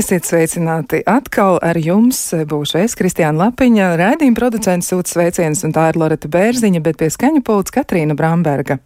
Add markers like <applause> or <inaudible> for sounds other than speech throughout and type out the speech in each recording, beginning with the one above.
Esiet sveicināti atkal ar jums. Būšu es, Kristiāna Lapiņa, raidījuma producents sūta sveicienus, un tā ir Loreta Bērziņa, bet pie skaņu pults Katrīna Bramberga.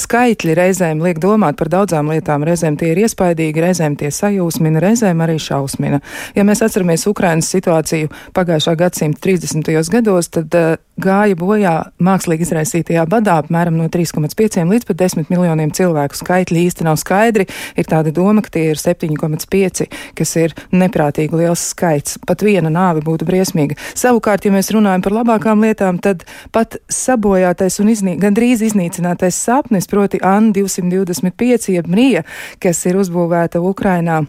Skaitļi reizēm liek domāt par daudzām lietām, reizēm tie ir iespaidīgi, reizēm tie sajūsmina, reizēm arī šausmina. Ja mēs atceramies Ukrainas situāciju pagājušā gadsimta 30. gados, tad uh, gāja bojā mākslīgi izraisītajā badā apmēram no 3,5 līdz pat 10 miljoniem cilvēku. Skaitļi īsti nav skaidri, ir tāda doma, ka tie ir 7,5, kas ir neprātīgi liels skaits. Pat viena nāve būtu briesmīga. Savukārt, ja mēs runājam par labākām lietām, tad pat sabojātais un iznī, gandrīz iznīcinātais sapnis, proti AN 225, jeb Mrija, kas ir uzbūvēta Ukrainā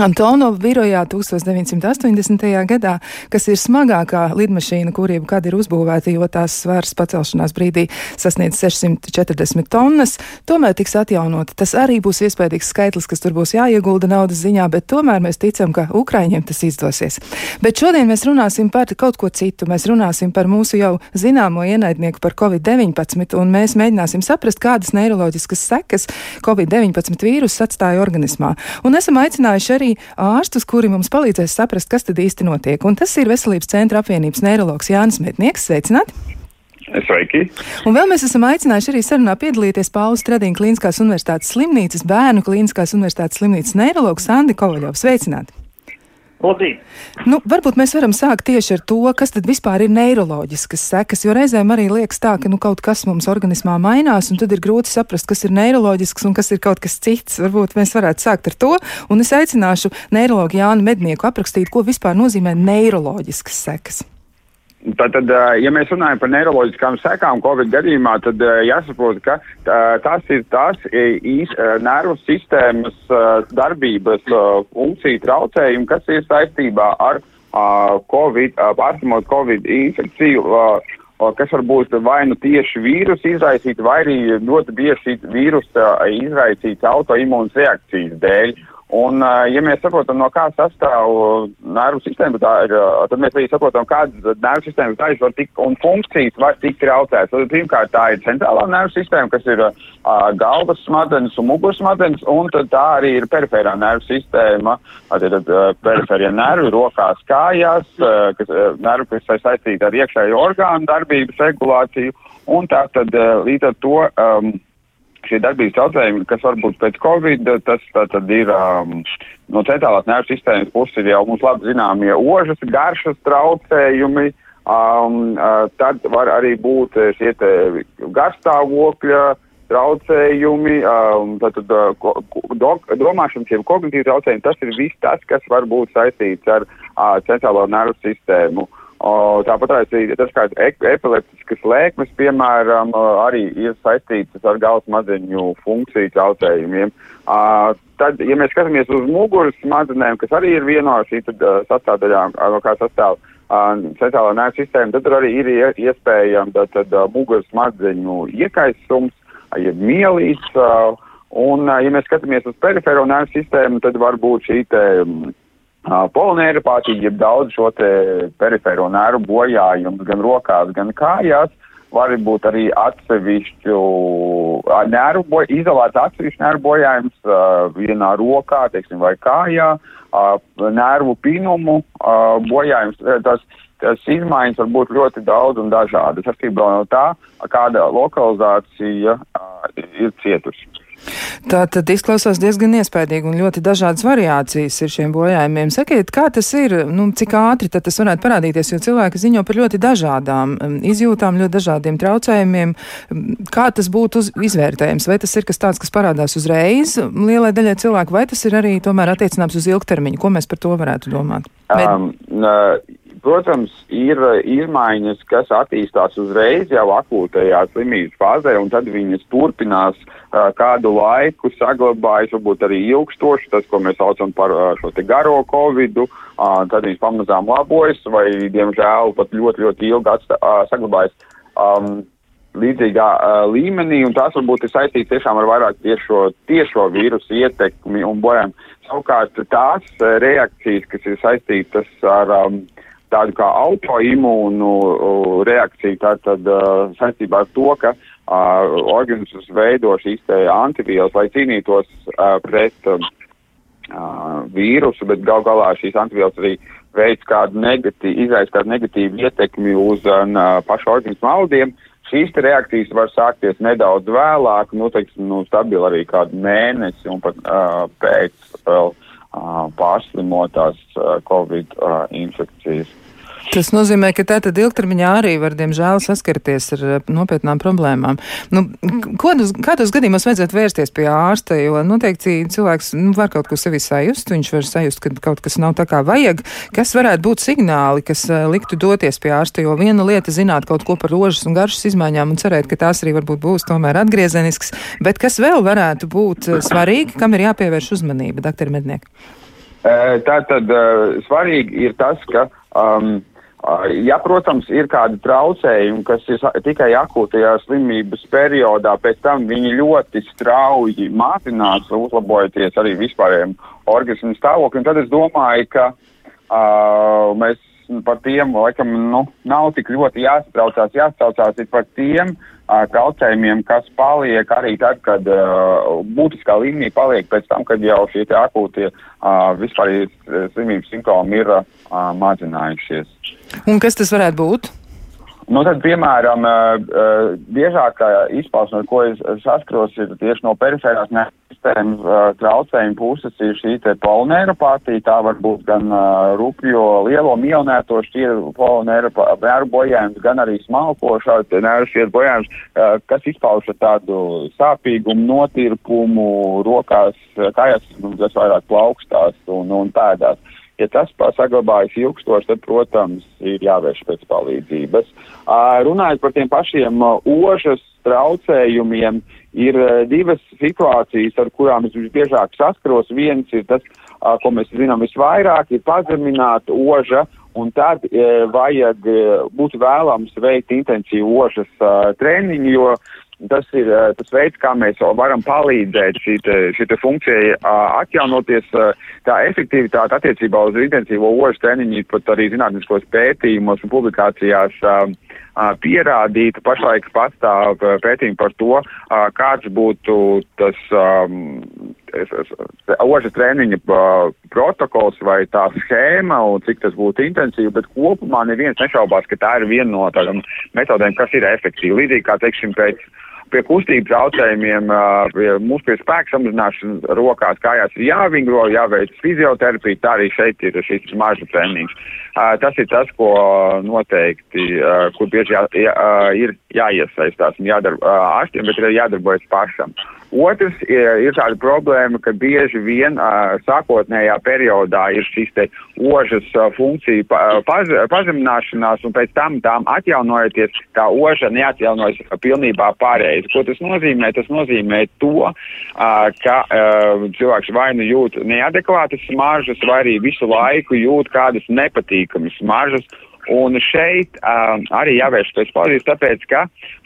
Antonova birojā 1980. gadā, kas ir smagākā lidmašīna, kur jebkad ir uzbūvēta, jo tās svars pacelšanās brīdī sasniedz 640 tonnas, tomēr tiks atjaunota. Tas arī būs iespējams skaitlis, kas tur būs jāiegulda naudas ziņā, bet tomēr mēs ticam, ka Ukraiņiem tas izdosies. Bet šodien mēs runāsim par kaut ko citu. Mēs runāsim par mūsu jau zināmo ienaidnieku par Covid-19, un mēs mēģināsim saprast, kādas neiroloģiskas sekas Covid-19 vīruss atstāja organismā. Un esam aicinājuši arī arī ārstus, kuri mums palīdzēs saprast, kas tad īsti notiek. Un tas ir Veselības centra apvienības neiroloģis Jānis Metnieks. Sveicināti! Sveiki! Un vēl mēs esam aicinājuši arī sarunā piedalīties Pauli Stradīna Kliniskās universitātes slimnīcas, bērnu Kliniskās universitātes slimnīcas neiroloģis Andi Kovaļovs. Sveicināti! Labdien! Nu, varbūt mēs varam sākt tieši ar to, kas tad vispār ir neiroloģiskas sekas, jo reizēm arī liekas tā, ka nu, kaut kas mums organismā mainās, un tad ir grūti saprast, kas ir neiroloģisks un kas ir kaut kas cits. Varbūt mēs varētu sākt ar to, un es aicināšu neiroloģu Jānu Mednieku aprakstīt, ko vispār nozīmē neiroloģiskas sekas. Tātad, ja mēs runājam par neiroloģiskām sekām Covid gadījumā, tad jāsaprot, ka tās ir tās nervu sistēmas darbības funkciju traucējumi, kas ir saistībā ar Covid, pārslimot Covid infekciju, kas var būt vai nu tieši vīrusu izraisīta, vai arī ļoti bieži vīrusa izraisīta autoimūnas reakcijas dēļ. Un, ja mēs saprotam, no kā sastāv nervu sistēma, tā ir, tad mēs arī saprotam, kādas nervu sistēmas daļas var tikt un funkcijas var tikt traucētas. Pirmkārt tā ir centrālā nervu sistēma, kas ir uh, galvas smadzenes un muguras smadzenes, un tad tā arī ir periferā nervu sistēma, tad uh, periferie nervi rokās, kājās, uh, kas, uh, nervi, kas ir saistīti ar iekšējo orgānu darbības regulāciju, un tā tad uh, līdz ar to. Um, šie darbības traucējumi, kas varbūt pēc Covid, tas tad ir um, no centrālās nervu sistēmas puses ir jau mums labi zināmie ožas, garšas traucējumi, um, uh, tad var arī būt šie garstāvokļa traucējumi, um, tad, uh, do, domāšanas, jeb kognitīvi traucējumi, tas ir viss tas, kas var būt saistīts ar uh, centrālo nervu sistēmu. Uh, tāpat arī tas, kā epileptiskas lēkmes, piemēram, arī ir saistītas ar galvas smadzeņu funkciju traucējumiem. Tad, ja mēs skatāmies uz muguras smadzenēm, kas arī ir viena no šī sastāvdaļām, no kā sastāv centrālā nervu sistēma, tad arī ir iespējams muguras smadzeņu iekaisums, jeb mielīs. Uh, un, ja mēs skatāmies uz perifēro nervu sistēmu, tad var būt šī te. Um, Poloneiropātija, jeb daudz šo te perifēro nervu bojājumu gan rokās, gan kājās, var būt arī atsevišķu nervu, boj, izolēts atsevišķu nervu bojājums uh, vienā rokā, teiksim, vai kājā, uh, nervu pinumu uh, bojājums. Tas, tas izmaiņas var būt ļoti daudz un dažādas, atkarībā no tā, kāda lokalizācija uh, ir cietusi. Tā tad izklausās diezgan iespaidīgi un ļoti dažādas variācijas ir šiem bojājumiem. Sakiet, kā tas ir, nu, cik ātri tas varētu parādīties, jo cilvēki ziņo par ļoti dažādām um, izjūtām, ļoti dažādiem traucējumiem. Um, kā tas būtu uz, izvērtējums? Vai tas ir kas tāds, kas parādās uzreiz lielai daļai cilvēku, vai tas ir arī tomēr attiecināms uz ilgtermiņu? Ko mēs par to varētu domāt? Um, uh, Protams, ir uh, izmaiņas, kas attīstās uzreiz jau akūtajā slimības fāzē, un tad viņas turpinās uh, kādu laiku, saglabājas, varbūt arī ilgstoši, tas, ko mēs saucam par uh, šo te garo covidu, uh, tad viņas pamazām labojas, vai, diemžēl, pat ļoti, ļoti ilgi atstā, uh, saglabājas. Um, līdzīgā uh, līmenī, un tās varbūt ir saistīts tiešām ar vairāk tiešo, tiešo vīrusu ietekmi un bojām. Savukārt tās uh, reakcijas, kas ir saistītas ar um, tādu kā autoimūnu reakciju, tātad uh, saistībā ar to, ka uh, organisms veido šīs antivielas, lai cīnītos uh, pret uh, uh, vīrusu, bet gal galā šīs antivielas arī veids kādu negatīvu, izraisa kādu negatīvu ietekmi uz uh, pašu organismu audiem. Šīs reakcijas var sākties nedaudz vēlāk, nu, teiksim, nu, stabili arī kādu mēnesi un pat uh, pēc vēl uh, pārslimotās uh, Covid uh, infekcijas. Tas nozīmē, ka tā tad ilgtermiņā arī var, diemžēl, saskarties ar eh, nopietnām problēmām. Nu, kādos, kādos gadījumos vajadzētu vērsties pie ārsta, jo noteikti cilvēks nu, var kaut ko sevi sajust, viņš var sajust, ka kaut kas nav tā kā vajag. Kas varētu būt signāli, kas uh, liktu doties pie ārsta, jo viena lieta zināt kaut ko par rožas un garšas izmaiņām un cerēt, ka tās arī varbūt būs tomēr atgriezenisks, bet kas vēl varētu būt uh, svarīgi, kam ir jāpievērš uzmanība, doktori Mednieki? Tā tad svarīgi ir tas, ka um, Ja, protams, ir kādi traucējumi, kas ir tikai akūtajā slimības periodā, pēc tam viņi ļoti strauji mācinās, uzlabojoties arī vispārējiem organismu stāvoklim, tad es domāju, ka uh, mēs par tiem, laikam, nu, nav tik ļoti jāsatraucās, jāsatraucās ir par tiem uh, traucējumiem, kas paliek arī tad, kad uh, būtiskā līmenī paliek pēc tam, kad jau šie akūtie uh, vispārējie slimības simptomi ir uh, mazinājušies. Un kas tas varētu būt? Nu, tad, piemēram, biežākā izpausme, ar ko es saskaros, ir tieši no perifērās sistēmas traucējuma puses, ir šī te polonēropātija. Tā var būt gan rupjo lielo mielnēto šķieru polonēru bojājums, gan arī smalko šādu nēru šķieru bojājums, kas izpauž tādu sāpīgumu, notirpumu rokās, kājās, kas vairāk plaukstās un, un pēdās. Ja tas saglabājas ilgstoši, tad, protams, ir jāvērš pēc palīdzības. Runājot par tiem pašiem ožas traucējumiem, ir divas situācijas, ar kurām es visbiežāk saskaros. Viens ir tas, ko mēs zinām visvairāk, ir pazemināta oža, un tad vajag būt vēlams veikt intensīvu ožas treniņu, jo tas ir tas veids, kā mēs varam palīdzēt šī, funkcija atjaunoties. Tā efektivitāte attiecībā uz intensīvo ožu treniņu pat arī zinātniskos pētījumos un publikācijās pierādīta. Pašlaik pastāv pētījumi par to, kāds būtu tas ožas treniņa protokols vai tā schēma un cik tas būtu intensīvi, bet kopumā neviens nešaubās, ka tā ir viena no tādām metodēm, kas ir efektīva. Līdzīgi kā, teiksim, pēc pie kustību traucējumiem, pie mūsu pie spēka samazināšanas rokās, kājās ir jāvingro, jāveic fizioterapija, tā arī šeit ir šis mažu treniņš. Tas ir tas, ko noteikti, kur bieži jā, jā, ir jāiesaistās un jādara ārstiem, bet ir jādarbojas pašam. Otrs ir, ir tāda problēma, ka bieži vien uh, sākotnējā periodā ir šīs te ožas uh, funkcija pa, paz, pazemināšanās un pēc tam tām atjaunojoties, tā oža neatjaunojas pilnībā pareizi. Ko tas nozīmē? Tas nozīmē to, uh, ka uh, cilvēks vai nu jūt neadekvātas smaržas, vai arī visu laiku jūt kādas nepatīkamas smaržas Un šeit um, arī jāvērš pēc palīdzības, tāpēc, ka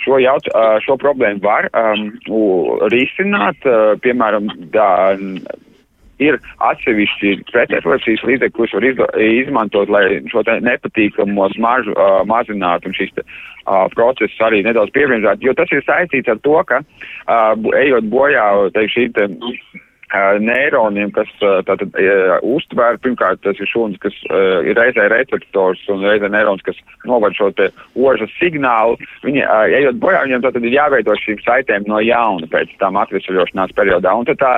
šo, jaut, uh, šo problēmu var um, risināt, uh, piemēram, da, ir atsevišķi pretreakcijas līdzekļi, kurus var izdo, izmantot, lai šo nepatīkamo smaržu uh, mazinātu un šīs te, uh, procesus arī nedaudz pievienot, jo tas ir saistīts ar to, ka uh, ejot bojā, teik, šī te neironiem, kas tātad uztver, pirmkārt, tas ir šūns, kas ir reizē receptors un reizē neirons, kas novad šo te ožas signālu. Viņi, ejot bojā, viņiem tātad ir jāveido šīm saitēm no jauna pēc tam atvesaļošanās periodā. Un tad tā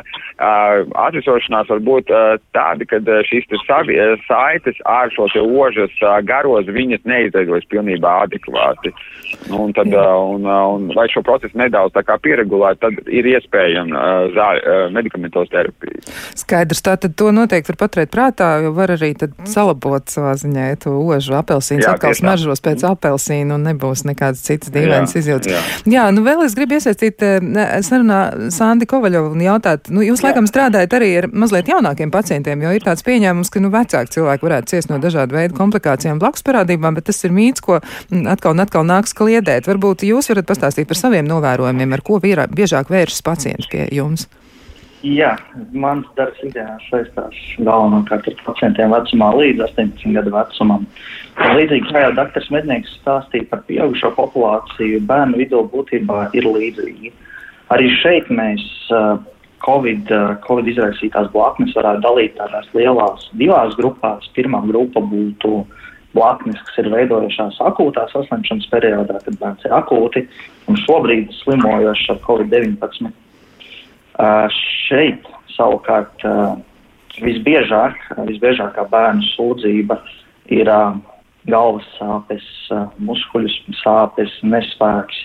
atvesaļošanās var būt tāda, ka šīs te savi, saites ar šo te ožas garozi viņas neizveidojas pilnībā adekvāti. Nu, un tad, un, un, lai šo procesu nedaudz tā kā pieregulēt, tad ir iespējama zāļu medikamentu medikamentos terapiju. Skaidrs, tātad to noteikti var paturēt prātā, jo var arī tad salabot savā ziņā ja to ožu apelsīnu, atkal smaržos pēc apelsīnu un nebūs nekādas citas dīvainas izjūtas. Jā. jā, nu vēl es gribu iesaistīt eh, sarunā Sandi Kovaļovu un jautāt, nu jūs laikam strādājat arī ar mazliet jaunākiem pacientiem, jo ir tāds pieņēmums, ka nu vecāki cilvēki varētu ciest no dažādu veidu komplikācijām blakus parādībām, bet tas ir mīts, ko atkal un atkal nāks kliedēt. Varbūt jūs varat pastāstīt par saviem novērojumiem, ar ko biežāk vēršas pacienti pie jums. Jā, mans darbs ikdienā saistās galvenokārt ar pacientiem vecumā līdz 18 gadu vecumam. Līdzīgi kā jau doktors Mednieks stāstīja par pieaugušo populāciju, bērnu vidū būtībā ir līdzīgi. Arī šeit mēs Covid, COVID izraisītās blaknes varētu dalīt tādās lielās divās grupās. Pirmā grupa būtu blaknes, kas ir veidojušās akūtā saslimšanas periodā, kad bērns ir akūti un šobrīd slimojošs ar Covid-19. Šeit savukārt visbiežāk, visbiežākā bērnu sūdzība ir galvas sāpes, muskuļu sāpes, nespēks,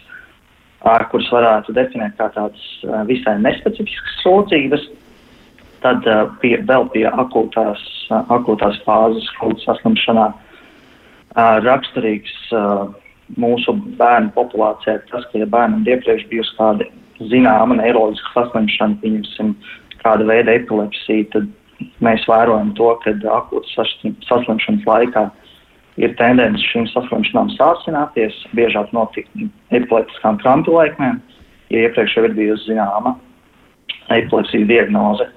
kuras varētu definēt kā tādas visai nespecifiskas sūdzības. Tad pie, vēl pie akūtās, akūtās fāzes, kuras saslimšanā raksturīgs mūsu bērnu populācijā ir tas, ka ja bērnam iepriekš bijusi kāda zināma neiroloģiska saslimšana, pieņemsim, kāda veida epilepsija, tad mēs vērojam to, ka akūtas saslimšanas laikā ir tendence šīm saslimšanām sāsināties, biežāk notikt epileptiskām krampu laikmēm, ja iepriekš jau ir bijusi zināma epilepsijas diagnoze.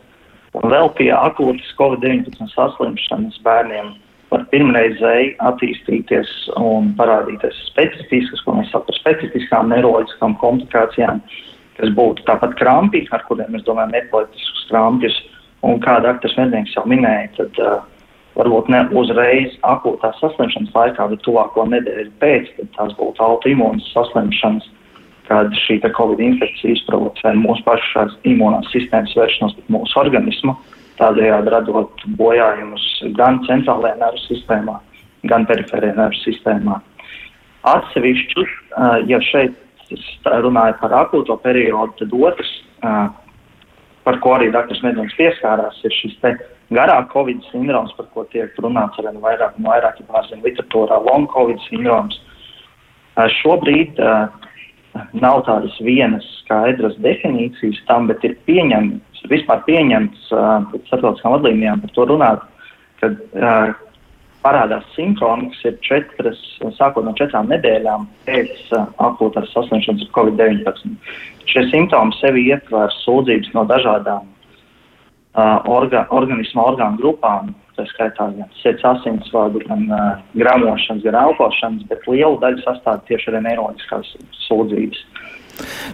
Un vēl pie akūtas COVID-19 saslimšanas bērniem var pirmreizēji attīstīties un parādīties specifiskas, ko mēs saucam par specifiskām neiroloģiskām komplikācijām, kas būtu tāpat krampi, ar kuriem mēs domājam epileptiskus krampjus, Un kā dr. Mednieks jau minēja, tad uh, varbūt ne uzreiz akūtās saslimšanas laikā, bet tuvāko nedēļu pēc, tad tās būtu autoimūnas saslimšanas, kad šī covid infekcija izprovocē mūsu pašās imūnās sistēmas vēršanos pret mūsu organismu, tādējādi radot bojājumus gan centrālajā nervu sistēmā, gan perifērajā nervu sistēmā. Atsevišķi, uh, ja šeit runāju par akūto periodu, tad otrs uh, par ko arī dr. Medņēns pieskārās, ir šis garā Covid sindroms, par ko tiek runāts ar vairāk un vairāk pārzina literatūrā, long Covid sindroms. Šobrīd uh, nav tādas vienas skaidras definīcijas tam, bet ir pieņemts, vispār pieņemts uh, starptautiskām vadlīnijām par to runāt, ka uh, parādās simptomi, kas ir četras, sākot no četrām nedēļām pēc uh, akūtās saslimšanas ar Covid-19. Šie simptomi sevi ietver sūdzības no dažādām uh, orga, organisma orgānu grupām, tā skaitā gan sirds asinsvadu, gan uh, gramošanas, gan elpošanas, bet lielu daļu sastāv tieši arī neironiskās sūdzības.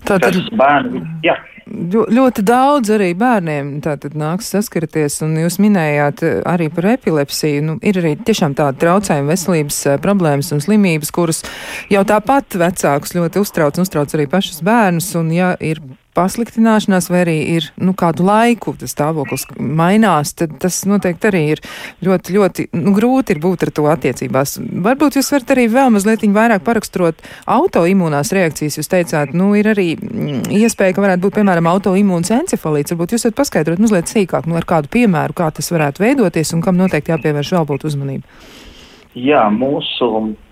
Tātad, bērni, jā. Ļoti daudz arī bērniem tātad nāks saskarties, un jūs minējāt eh, arī par epilepsiju. Nu, ir arī tiešām tāda traucējuma veselības eh, problēmas un slimības, kuras jau tāpat vecākus ļoti uztrauc un uztrauc arī pašus bērnus, un ja ir pasliktināšanās, vai arī ir nu, kādu laiku tas stāvoklis mainās, tad tas noteikti arī ir ļoti, ļoti nu, grūti būt ar to attiecībās. Varbūt jūs varat arī vēl mazliet vairāk paraksturot autoimūnās reakcijas. Jūs teicāt, nu, ir arī mm, iespēja, ka varētu būt, piemēram, autoimūns encefalīts. Varbūt jūs varat paskaidrot mazliet sīkāk, nu, ar kādu piemēru, kā tas varētu veidoties un kam noteikti jāpievērš vēl būtu uzmanība. Jā, mūsu,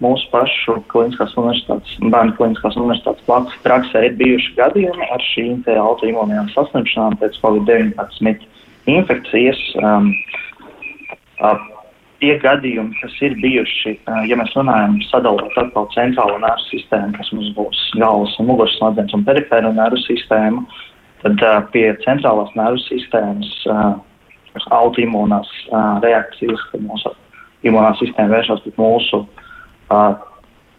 mūsu pašu kliniskās universitātes, bērnu kliniskās universitātes praksē ir bijuši gadījumi ar šīm autoimūnijām saslimšanām pēc Covid-19 infekcijas. Um, uh, tie gadījumi, kas ir bijuši, uh, ja mēs runājam sadalot atkal centrālo nervu sistēmu, kas mums būs galvas un muguras smadzenes un perifēro nervu sistēmu, tad uh, pie centrālās nervu sistēmas uh, autoimūnās uh, reakcijas, kad mūsu imunā sistēma vēršas pret mūsu uh,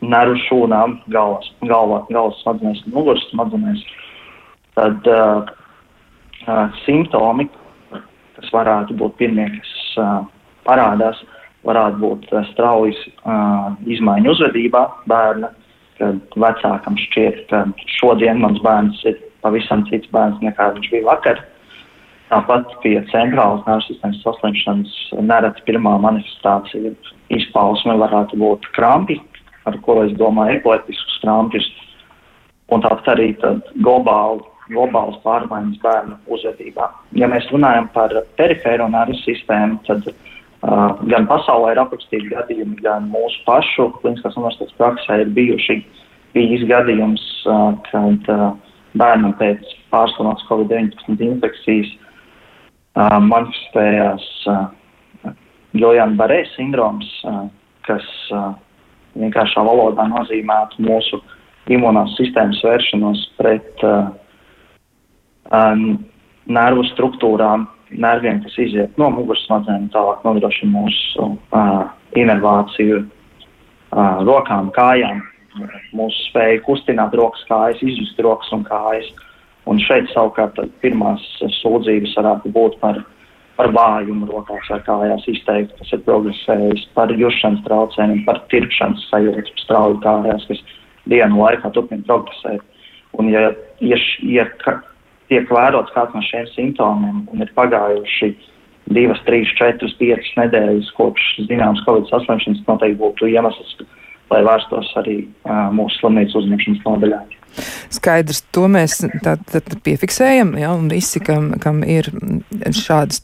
nervu šūnām, galvas, galva, galvas smadzenēs un muguras smadzenēs, tad uh, uh, simptomi, kas varētu būt pirmie, kas uh, parādās, varētu būt uh, straujas uh, izmaiņu uzvedībā bērna, kad vecākam šķiet, ka šodien mans bērns ir pavisam cits bērns nekā viņš bija vakar. Tāpat pie centrālas nervu sistēmas saslimšanas nereti pirmā manifestācija izpausme varētu būt krampi, ar ko es domāju epileptiskus krampjus, un tāpat arī globāli, globāls pārmaiņas bērnu uzvedībā. Ja mēs runājam par perifēro nervu sistēmu, tad uh, gan pasaulē ir aprakstīti gadījumi, gan mūsu pašu kliniskās universitātes praksē ir bijuši bijis gadījums, uh, kad uh, bērnam pēc pārslimotas COVID-19 infekcijas uh, manifestējās uh, Giljana Barē sindroms, uh, kas uh, vienkāršā valodā nozīmētu mūsu imunās sistēmas vēršanos pret uh, uh, nervu struktūrām, nerviem, kas iziet no muguras smadzenēm, tālāk nodrošina mūsu uh, inervāciju uh, rokām, kājām, mūsu spēju kustināt rokas, kājas, izjust rokas un kājas. Un šeit savukārt pirmās sūdzības varētu būt par, par vājumu rokās vai kājās izteikti, kas ir progresējis, par jušanas traucējumiem, par tirpšanas sajūtu strauji kājās, kas dienu laikā turpina progresēt. Un ja, ja, ja tiek vērots kāds no šiem simptomiem un ir pagājuši divas, trīs, četras, piecas nedēļas kopš zināmas Covid saslimšanas, noteikti būtu iemesls, lai vērstos arī uh, mūsu slimnīcas uzņemšanas nodaļā. Skaidrs, to mēs tā, tā piefiksējam, ja, un visi, kam, kam ir šādas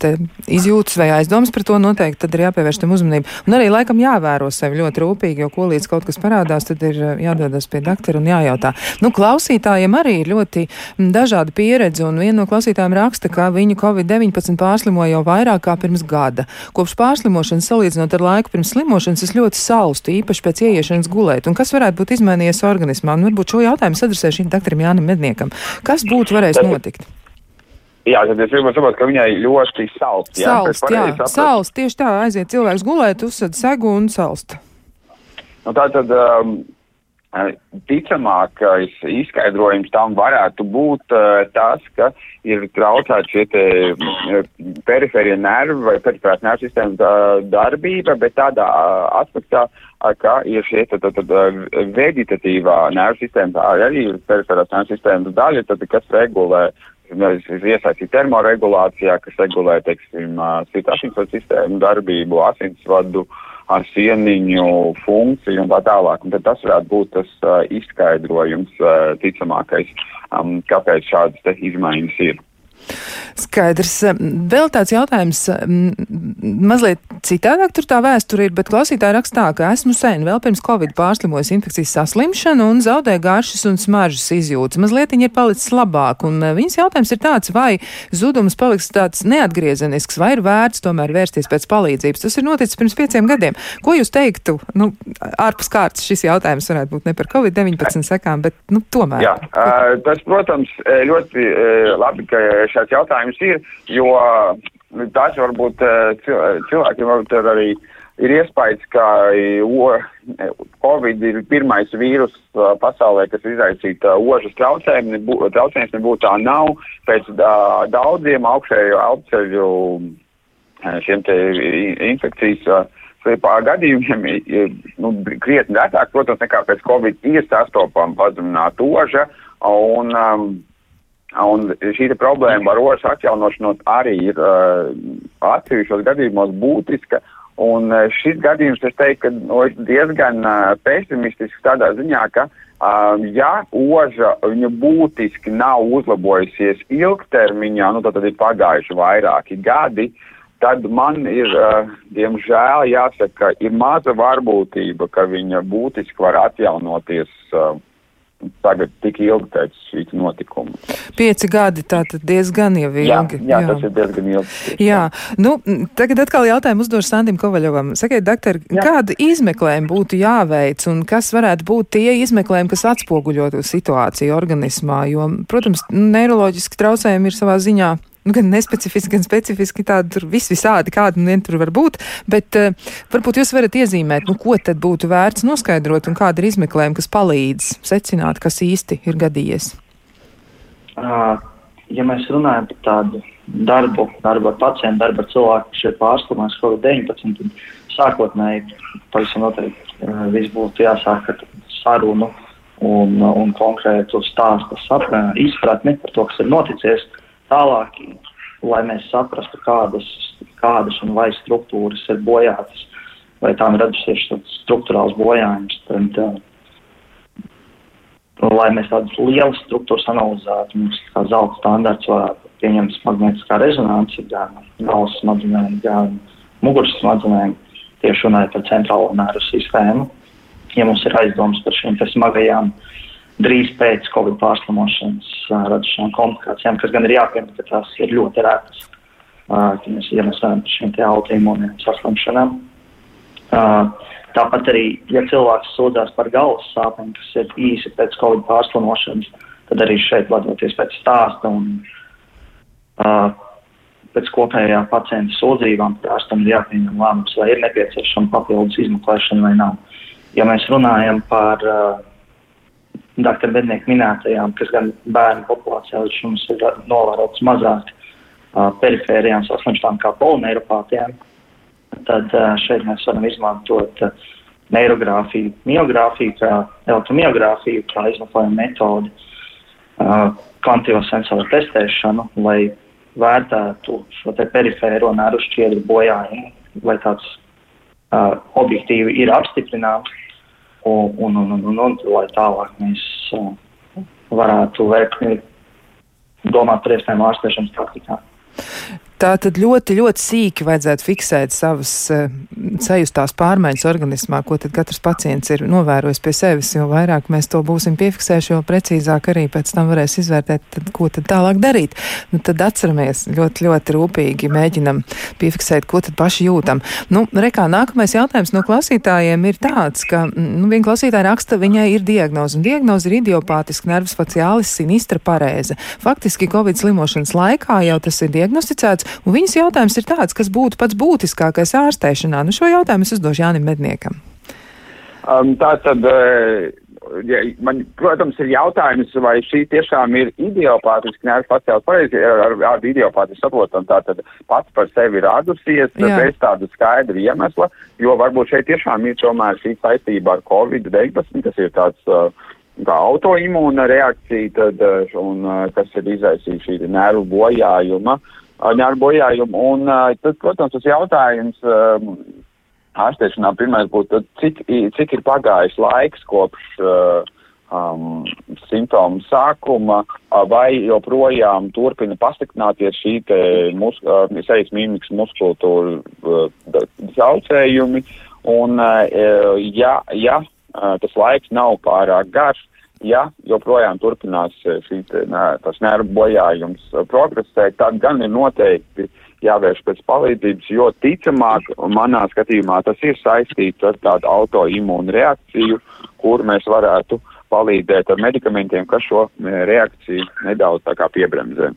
izjūtas vai aizdomas par to, noteikti tad ir jāpievērš tam uzmanību. Un arī laikam jāvēro sevi ļoti rūpīgi, jo ko līdz kaut kas parādās, tad ir jādodas pie doktora un jājautā. Nu, klausītājiem arī ir ļoti dažāda pieredze, un viena no klausītājiem raksta, ka viņu Covid-19 pārslimoja jau vairāk kā pirms gada. Kopš pārslimošanas salīdzinot ar laiku pirms slimošanas, es ļoti salstu, īpaši pēc ieiešanas gulēt. Un kas varētu būt izmainījies organismā? Un varbūt šo jautājumu sadarbību adresēju šim doktoram Jānam Medniekam. Kas būtu varējis notikt? Jā, tad es gribu saprast, ka viņai ļoti salst. Jā, salst, jā, salst, tieši tā, aiziet cilvēks gulēt, uzsad segu un salst. Nu, tā tad um, ticamākais izskaidrojums tam varētu būt uh, tas, ka ir traucēta šie te periferie nervi vai periferās nervu sistēmas uh, darbība, bet tādā uh, aspektā, ka ir tad vegetatīvā nervu sistēma, arī ir periferās nervu sistēmas daļa, tad, kas regulē iesaistīt termoregulācijā, kas regulē, teiksim, sirds asinsvadu sistēmu darbību, asinsvadu, uh, ar sieniņu funkciju un tā tālāk. Un tas varētu būt tas uh, izskaidrojums uh, ticamākais, um, kāpēc šādas izmaiņas ir. Skaidrs. Vēl tāds jautājums, mazliet citādāk tur tā vēsture ir, bet klausītāji rakstā, ka esmu sen vēl pirms Covid pārslimojis infekcijas saslimšanu un zaudēju garšas un smaržas izjūtas. Mazliet viņa ir palicis labāk, un e, viņas jautājums ir tāds, vai zudums paliks tāds neatgriezenisks, vai ir vērts tomēr vērsties pēc palīdzības. Tas ir noticis pirms pieciem gadiem. Ko jūs teiktu? Nu, ārpus kārtas šis jautājums varētu būt ne par Covid-19 sekām, bet nu, tomēr. Jā, tas, protams, ļoti uh, labi, ka šāds jautājums ir, jo nu, tas varbūt eh, cilvēkiem varbūt arī ir iespējas, ka Covid ir pirmais vīrus eh, pasaulē, kas izraisīta ožas traucējumi, traucējums nebūtu tā nav, pēc daudziem augšējo elpceļu eh, šiem te infekcijas gadījumiem nu, krietni retāk, protams, nekā pēc Covid ir sastopama pazemināta oža, un um, Un šī problēma ar ošu atjaunošanos arī ir uh, atsevišķos gadījumos būtiska. Un šis gadījums, es teiktu, no, nu, diezgan uh, pesimistisks tādā ziņā, ka uh, ja oža viņu būtiski nav uzlabojusies ilgtermiņā, nu tad, ir pagājuši vairāki gadi, tad man ir, uh, diemžēl, jāsaka, ka ir maza varbūtība, ka viņa būtiski var atjaunoties. Uh, tagad tik ilgi pēc šīs notikuma. Pieci gadi, tā tad diezgan jau ilgi. Jā, jā, jā. tas ir diezgan ilgi. Jā, nu, tagad atkal jautājumu uzdošu Sandim Kovaļovam. Sakiet, doktor, kāda izmeklējuma būtu jāveic un kas varētu būt tie izmeklējumi, kas atspoguļotu situāciju organismā? Jo, protams, neiroloģiski traucējumi ir savā ziņā nu, gan nespecifiski, gan specifiski tādi tur vis visādi, kādi nu vien tur var būt, bet uh, varbūt jūs varat iezīmēt, nu, ko tad būtu vērts noskaidrot un kāda ir izmeklējuma, kas palīdz secināt, kas īsti ir gadījies. Uh, ja mēs runājam par tādu darbu, darbu ar pacientu, darbu ar cilvēku, kas ir pārslimojis Covid-19, tad sākotnēji pavisam noteikti uh, viss būtu jāsāk ar sarunu un, un konkrētu stāstu izpratni par to, kas ir noticis. Tālāk, lai mēs saprastu, kādas, kādas un vai struktūras ir bojātas, vai tām radusies struktūrāls bojājums, tad, uh, lai mēs tādas lielas struktūras analizētu, mums kā zelta standarts varētu pieņemt magnētiskā rezonanci gan galvas smadzenēm, gan muguras smadzenēm, tieši runājot par centrālo nervu sistēmu. Ja mums ir aizdomas par šīm smagajām uh, drīz pēc Covid pārslimošanas radušām komplikācijām, kas gan ir jāpiemina, ka tās ir ļoti retas, ja mēs ienesām šiem te autoimūniem saslimšanām. Tāpat arī, ja cilvēks sūdzās par galvas sāpēm, kas ir īsi pēc Covid pārslimošanas, tad arī šeit vadoties pēc stāsta un pēc kopējā pacienta sūdzībām, ārstam ir jāpieņem lēmums, vai ir nepieciešama papildus izmeklēšana vai nav. Ja mēs runājam par uh, doktora Bednieka minētajām, kas gan bērnu populācijā līdz šim ir novērotas mazāk uh, perifērijām saslimšanām kā polineiropātijām, tad uh, šeit mēs varam izmantot uh, neirogrāfiju, miogrāfiju, kā elektromiogrāfiju, kā izmeklējumu metodi, uh, kvantīvo sensoru testēšanu, lai vērtētu šo te perifēro nervu šķiedru bojājumu, vai tāds uh, objektīvi ir apstiprināms, un, un, un, un, un, lai tālāk mēs uh, varētu veikt, domāt par iespējamu ārstēšanas praktikām. Tā tad ļoti, ļoti sīki vajadzētu fiksēt savas uh, sajustās pārmaiņas organismā, ko tad katrs pacients ir novērojis pie sevis. Jo vairāk mēs to būsim piefiksējuši, jo precīzāk arī pēc tam varēs izvērtēt, tad, ko tad tālāk darīt. Nu, tad atceramies ļoti, ļoti rūpīgi, mēģinam piefiksēt, ko tad paši jūtam. Nu, rekā, nākamais jautājums no klausītājiem ir tāds, ka nu, viena klausītāja raksta, viņai ir diagnoze, un diagnoze ir idiopātiska nervus faciālis sinistra parēze. Faktiski Covid slimošanas laikā jau tas ir diagnosticēts. Un viņas jautājums ir tāds, kas būtu pats būtiskākais ārstēšanā. Nu, šo jautājumu es uzdošu Jānim Medniekam. Um, tā tad, ja, man, protams, ir jautājums, vai šī tiešām ir idiopātiski nervu faciāls pareizi, ar, ar idiopātiski saprotam, tā tad pats par sevi radusies, bez tāda skaidra iemesla, jo varbūt šeit tiešām ir tomēr šī saistība ar Covid-19, kas ir tāds uh, kā autoimūna reakcija, tad, un, kas ir izraisījusi šī nervu bojājuma. Uh, ņēmu bojājumu. Un tad, protams, tas jautājums ārstēšanā pirmais būtu, cik, cik ir pagājis laiks kopš um, simptomu sākuma, vai joprojām turpina pasliktināties šī mus, sejas mimikas muskultūra traucējumi. Un, ja, ja tas laiks nav pārāk garš, ja joprojām turpinās eh, šī, nē, tas nervu bojājums eh, progresēt, tad gan ir noteikti jāvērš pēc palīdzības, jo ticamāk, manā skatījumā, tas ir saistīts ar tādu autoimūnu reakciju, kur mēs varētu palīdzēt ar medikamentiem, kas šo eh, reakciju nedaudz tā kā piebremzē.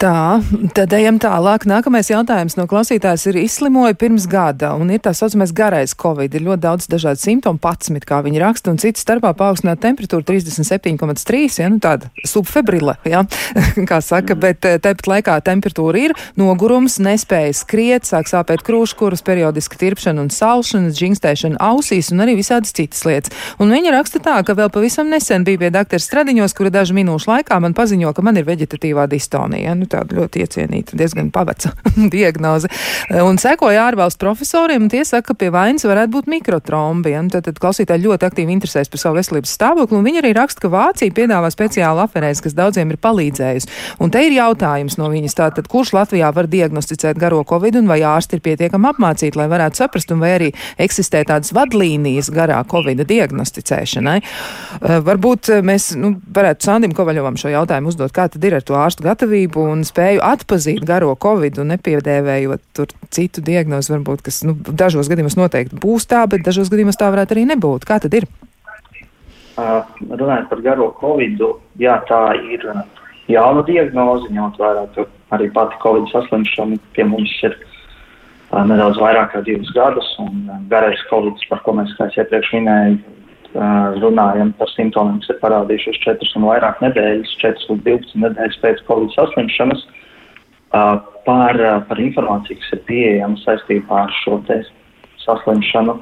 Tā, tad ejam tālāk. Nākamais jautājums no klausītājas ir izslimoja pirms gada un ir tā saucamais garais covid. Ir ļoti daudz dažādu simptomu, 11, kā viņi raksta, un citas starpā paaugstināta temperatūra 37,3, ja, nu tāda subfebrile, ja, <laughs> kā saka, bet eh, tepat laikā temperatūra ir, nogurums, nespēja skriet, sāk sāpēt krūškuras, periodiska tirpšana un salšana, džingstēšana ausīs un arī visādas citas lietas. Un viņa raksta tā, ka vēl pavisam nesen bija pie doktora Stradiņos, kura dažu minūšu laikā man paziņo, ka man ir veģetatīvā distonija. Nu, tāda ļoti iecienīta, diezgan paveca <laughs> diagnoze. Un sekoja ārvalstu profesoriem, un tie saka, ka pie vainas varētu būt mikrotrombi. Tad, tad klausītāji ļoti aktīvi interesēs par savu veselības stāvokli, un viņi arī raksta, ka Vācija piedāvā speciālu aferēzi, kas daudziem ir palīdzējusi. Un te ir jautājums no viņas, tātad, kurš Latvijā var diagnosticēt garo covid, un vai ārsti ir pietiekami apmācīti, lai varētu saprast, un vai arī eksistē tādas vadlīnijas garā covid diagnosticēšanai. Uh, varbūt mēs nu, varētu Sandim Kovaļovam šo jautājumu uzdot, kā tad ir ar to ārstu gatavību un un spēju atpazīt garo covid un nepiedēvējot tur citu diagnozi, varbūt, kas nu, dažos gadījumos noteikti būs tā, bet dažos gadījumos tā varētu arī nebūt. Kā tad ir? Uh, runājot par garo covid, jā, tā ir jauna diagnoze, ņemot vērā, ka arī pati covid saslimšana pie mums ir uh, nedaudz vairāk kā divus gadus, un garais covid, par ko mēs, kā es iepriekš minēju, runājam par simptomiem, kas ir parādījušies 4 un vairāk nedēļas, 4 līdz 12 nedēļas pēc Covid saslimšanas, par, par informāciju, kas ir pieejama saistībā ar šo saslimšanu.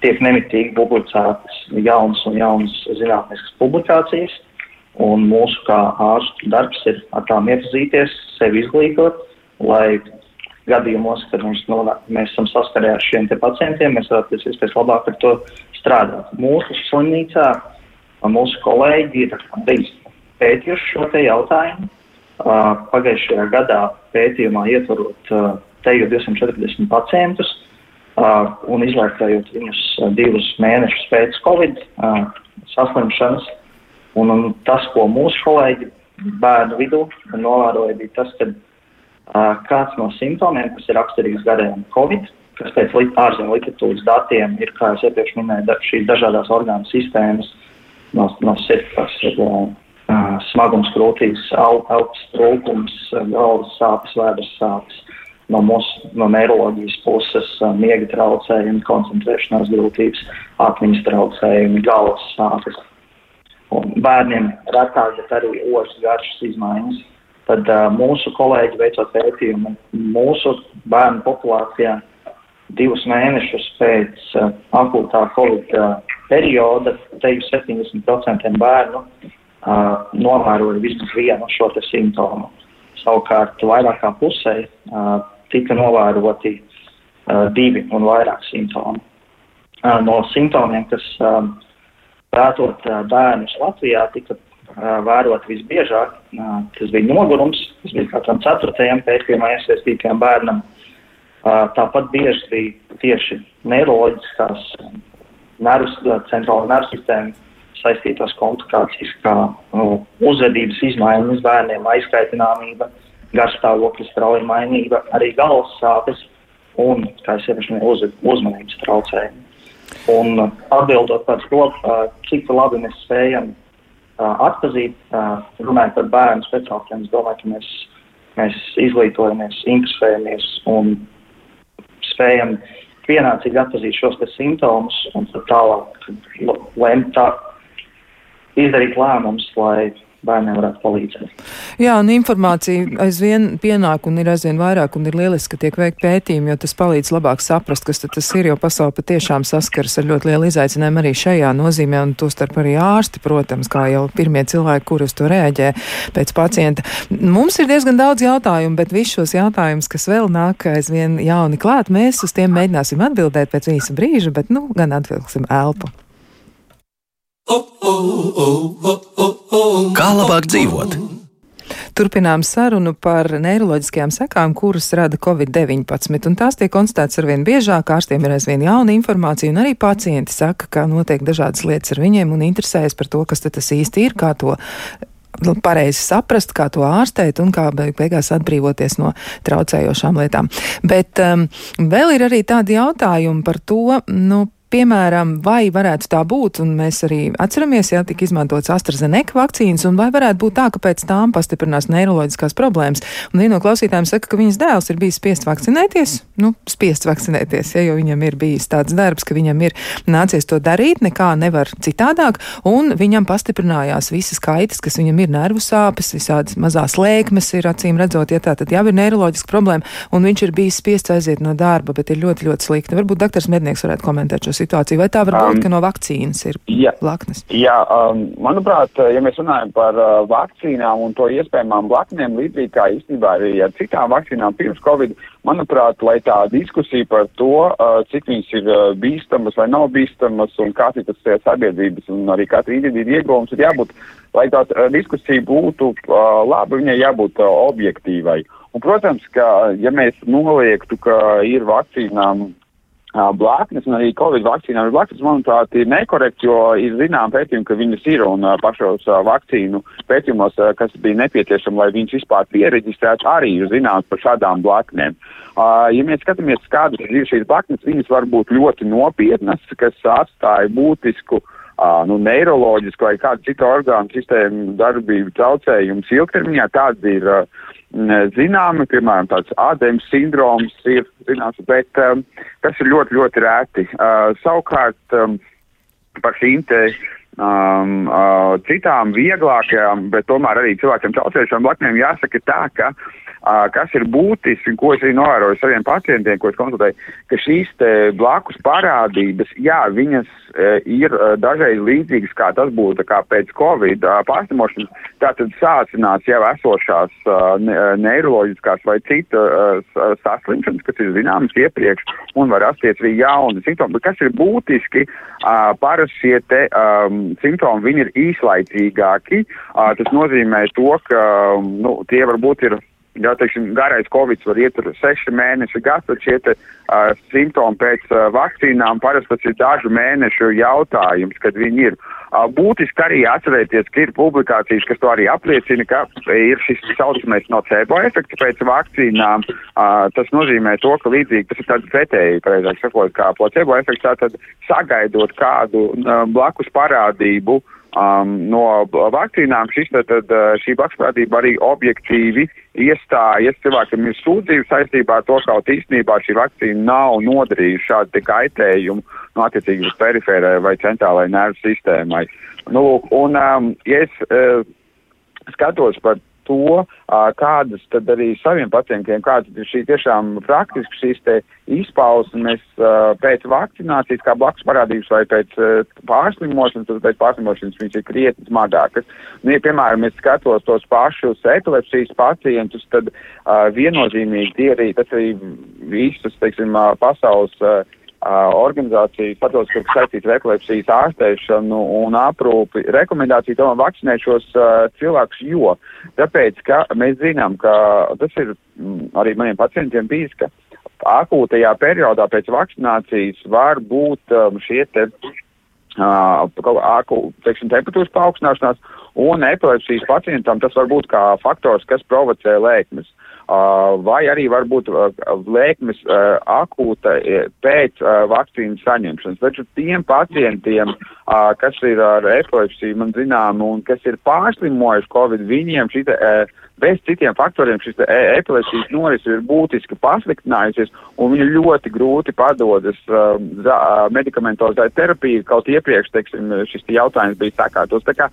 Tiek nemitīgi publicētas jaunas un jaunas zinātniskas publikācijas, un mūsu kā ārstu darbs ir ar tām iepazīties, sevi izglītot, lai gadījumos, kad mums nonāk, mēs esam saskarē ar šiem pacientiem, mēs varētu iespējas labāk ar to strādāt. Mūsu slimnīcā mūsu kolēģi ir pētījuši šo te jautājumu. Pagājušajā gadā pētījumā ietvarot teju 240 pacientus un izvērtējot viņus divus mēnešus pēc Covid saslimšanas. Un, un tas, ko mūsu kolēģi bērnu vidū novēroja, bija tas, ka kāds no simptomiem, kas ir raksturīgs garajam Covid, kas pēc ārzemju literatūras datiem ir, kā jau iepriekš minēju, da, šīs dažādas orgānu sistēmas, no, no sirds ir uh, smagums krūtīs, elpas trūkums, galvas sāpes, vēders sāpes, no mūsu no neiroloģijas puses uh, miega traucējumi, koncentrēšanās grūtības, atmiņas traucējumi, galvas sāpes. Un bērniem retāk, bet arī ostas garšas izmaiņas. Tad uh, mūsu kolēģi veicot pētījumu mūsu bērnu populācijā divus mēnešus pēc uh, akūtā Covid uh, perioda, teju 70% bērnu uh, novēroja vismaz vienu šo simptomu. Savukārt vairāk kā pusē uh, tika novēroti uh, divi un vairāk simptomi. Uh, no simptomiem, kas uh, pētot uh, bērnus Latvijā, tika vērot visbiežāk, tas bija nogurums, tas bija katram ceturtajam pētījumā iesaistītajam bērnam. Tāpat bieži bija tieši neiroloģiskās nervus, centrāla nervu sistēma saistītās komplikācijas, kā uh, uzvedības izmaiņas bērniem, aizkaitināmība, garstāvokļa strauja mainība, arī galvas sāpes un, kā iepriekš minēju, uz, uzmanības traucējumi. Un atbildot par to, cik labi mēs spējam uh, atzīt, runājot par bērnu speciālistiem, es domāju, ka mēs, mēs izglītojamies, interesējamies un spējam pienācīgi atzīt šos simptomus un tālāk lemt tā, izdarīt lēmumus, lai bērniem varētu palīdzēt. Jā, un informācija aizvien pienāk un ir aizvien vairāk un ir lieliski, ka tiek veikt pētījumi, jo tas palīdz labāk saprast, kas tas ir, jo pasauli patiešām saskaras ar ļoti lielu izaicinājumu arī šajā nozīmē, un tostarp arī ārsti, protams, kā jau pirmie cilvēki, kuri uz to rēģē pēc pacienta. Mums ir diezgan daudz jautājumu, bet visus šos jautājumus, kas vēl nāk aizvien jauni klāt, mēs uz tiem mēģināsim atbildēt pēc īsa brīža, bet nu gan atvilksim elpu. Kā labāk dzīvot? Turpinām sarunu par neiroloģiskajām sekām, kuras rada Covid-19, un tās tiek konstatētas arvien biežāk, ārstiem ir aizvien jauna informācija, un arī pacienti saka, ka notiek dažādas lietas ar viņiem un interesējas par to, kas tas īsti ir, kā to nu, pareizi saprast, kā to ārstēt un kā beigās atbrīvoties no traucējošām lietām. Bet um, vēl ir arī tādi jautājumi par to, nu, Piemēram, vai varētu tā būt, un mēs arī atceramies, ja tika izmantots AstraZeneca vakcīnas, un vai varētu būt tā, ka pēc tām pastiprinās neiroloģiskās problēmas. Un viena no klausītājiem saka, ka viņas dēls ir bijis spiests vakcinēties, nu, spiests vakcinēties, ja, jo viņam ir bijis tāds darbs, ka viņam ir nācies to darīt, nekā nevar citādāk, un viņam pastiprinājās visas kaitas, kas viņam ir nervu sāpes, visādas mazās lēkmes ir acīm redzot, ja tā tad jau ir neiroloģiska problēma, un viņš ir bijis spiests aiziet no darba, bet ir ļoti, ļoti slikti. Varbūt doktors Mednieks varētu komentēt šos situāciju, vai tā var būt, um, ka no vakcīnas ir jā, blaknes? Jā, um, manuprāt, ja mēs runājam par uh, vakcīnām un to iespējamām blaknēm, līdzīgi kā īstenībā arī ar citām vakcīnām pirms Covid, manuprāt, lai tā diskusija par to, uh, cik viņas ir uh, bīstamas vai nav bīstamas un kāds ir tas sabiedrības un arī katra individu ieguvums, ir jābūt, lai tā uh, diskusija būtu uh, laba, viņai jābūt uh, objektīvai. Un, protams, ka, ja mēs noliektu, ka ir vakcīnām blaknes, un arī Covid vakcīnām ir blaknes, manuprāt, ir nekorekti, jo ir zinām pētījumi, ka viņas ir, un pašos vakcīnu pētījumos, kas bija nepieciešami, lai viņas vispār pieregistrētu, arī ir zināms par šādām blaknēm. Ja mēs skatāmies, kādas ir šīs blaknes, viņas var būt ļoti nopietnas, kas atstāja būtisku nu, neiroloģisku vai kādu citu orgānu sistēmu darbību traucējumus ilgtermiņā. Tādas ir uh, zināmi, piemēram, tāds ādēmas sindroms ir zināms, bet um, tas ir ļoti, ļoti rēti. Uh, savukārt um, par šīm te um, uh, citām vieglākajām, bet tomēr arī cilvēkiem traucējušām blaknēm jāsaka tā, ka uh, kas ir būtiski, ko es arī novēroju saviem pacientiem, ko es konsultēju, ka šīs blakus parādības, jā, viņas uh, ir uh, dažreiz līdzīgas, kā tas būtu kā pēc Covid pārslimošanas, tātad sācinās jau esošās ne, neiroloģiskās vai cita uh, saslimšanas, kas ir zināmas iepriekš, un var rasties arī jauni simptomi. Bet kas ir būtiski, parasti šie te simptomi, viņi ir īslaicīgāki. Tas nozīmē to, ka nu, tie varbūt ir Jā, teiksim, garais covid var iet seši mēneši, gads, tad šie te, uh, simptomi pēc uh, vakcīnām parasti tas ir dažu mēnešu jautājums, kad viņi ir. Uh, būtiski arī atcerēties, ka ir publikācijas, kas to arī apliecina, ka ir šis saucamais nocebo efekts pēc vakcīnām. Uh, tas nozīmē to, ka līdzīgi tas ir tāds pretēji, pareizāk sakot, kā placebo efekts, tātad sagaidot kādu uh, blakus parādību, uh, um, no vakcīnām šis, tad, tad, šī bakspētība arī objektīvi iestājas. Cilvēkiem ir sūdzības saistībā ar to, ka īstenībā šī vakcīna nav nodarījusi šādu kaitējumu no attiecīgi uz perifērai vai centrālajai nervu sistēmai. Nu, un, um, ja es uh, skatos par to, kādas tad arī saviem pacientiem, kādas ir šī tiešām praktiski šīs te izpausmes pēc vakcinācijas, kā blakus parādības vai pēc pārslimošanas, tad pēc pārslimošanas viņas ir krietni smagākas. Nu, ja, piemēram, es skatos tos pašus epilepsijas pacientus, tad viennozīmīgi tie arī, tas arī visas, teiksim, pasaules uh, organizācija starptautiski, kas saistīta ar epilepsijas ārstēšanu un aprūpi, rekomendācija tomēr vakcinēt šos uh, cilvēkus, jo tāpēc, ka mēs zinām, ka tas ir mm, arī maniem pacientiem bijis, ka akūtajā periodā pēc vakcinācijas var būt um, šie te uh, aku, teiksim, temperatūras paaugstināšanās, un epilepsijas pacientam tas var būt kā faktors, kas provocē lēkmes. Vai arī varbūt lēkmes akūta pēc vakcīnas saņemšanas. Taču tiem pacientiem, kas ir ar epilepsiju, man zinām, un kas ir pārslimojuši Covid, viņiem šī bez citiem faktoriem šis epilepsijas noris ir būtiski pasliktinājusies, un viņi ļoti grūti padodas medikamentozai terapiju, kaut iepriekš, teiksim, šis jautājums bija sakārtos. Tā kā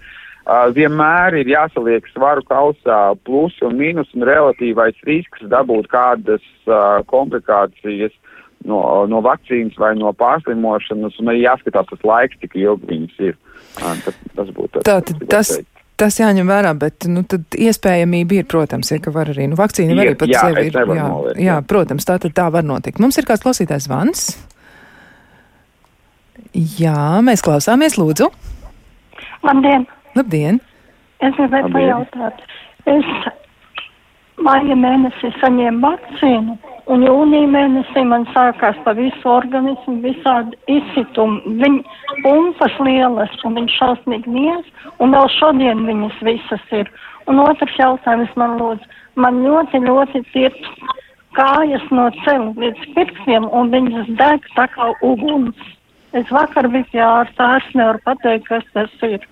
vienmēr ir jāsaliek svaru kausā plusi un mīnus un relatīvais risks dabūt kādas uh, komplikācijas no, no vakcīnas vai no pārslimošanas, un arī jāskatās tas laiks, cik ilgi viņas ir. Tas, tas būtu tas. Tā, tas, tas jāņem vērā, bet, nu, tad iespējamība ir, protams, ja, ka var arī, nu, vakcīna arī pat jā, sevi ir. Jā, noliet, jā, protams, tā tad tā var notikt. Mums ir kāds klausītājs Vans. Jā, mēs klausāmies, lūdzu. Labdien! Labdien! Es gribēju pajautāt, es maija mēnesī saņēmu vakcīnu, un jūnija mēnesī man sākās pa visu organismu visādi izsitumi. Viņa pumpas lielas, un viņš šausmīgi nies, un vēl šodien viņas visas ir. Un otrs jautājums man lūdzu, man ļoti, ļoti tirps kājas no celu līdz pirkstiem, un viņas deg tā kā uguns. Es vakar biju pie ārsta, es nevaru pateikt, kas tas ir.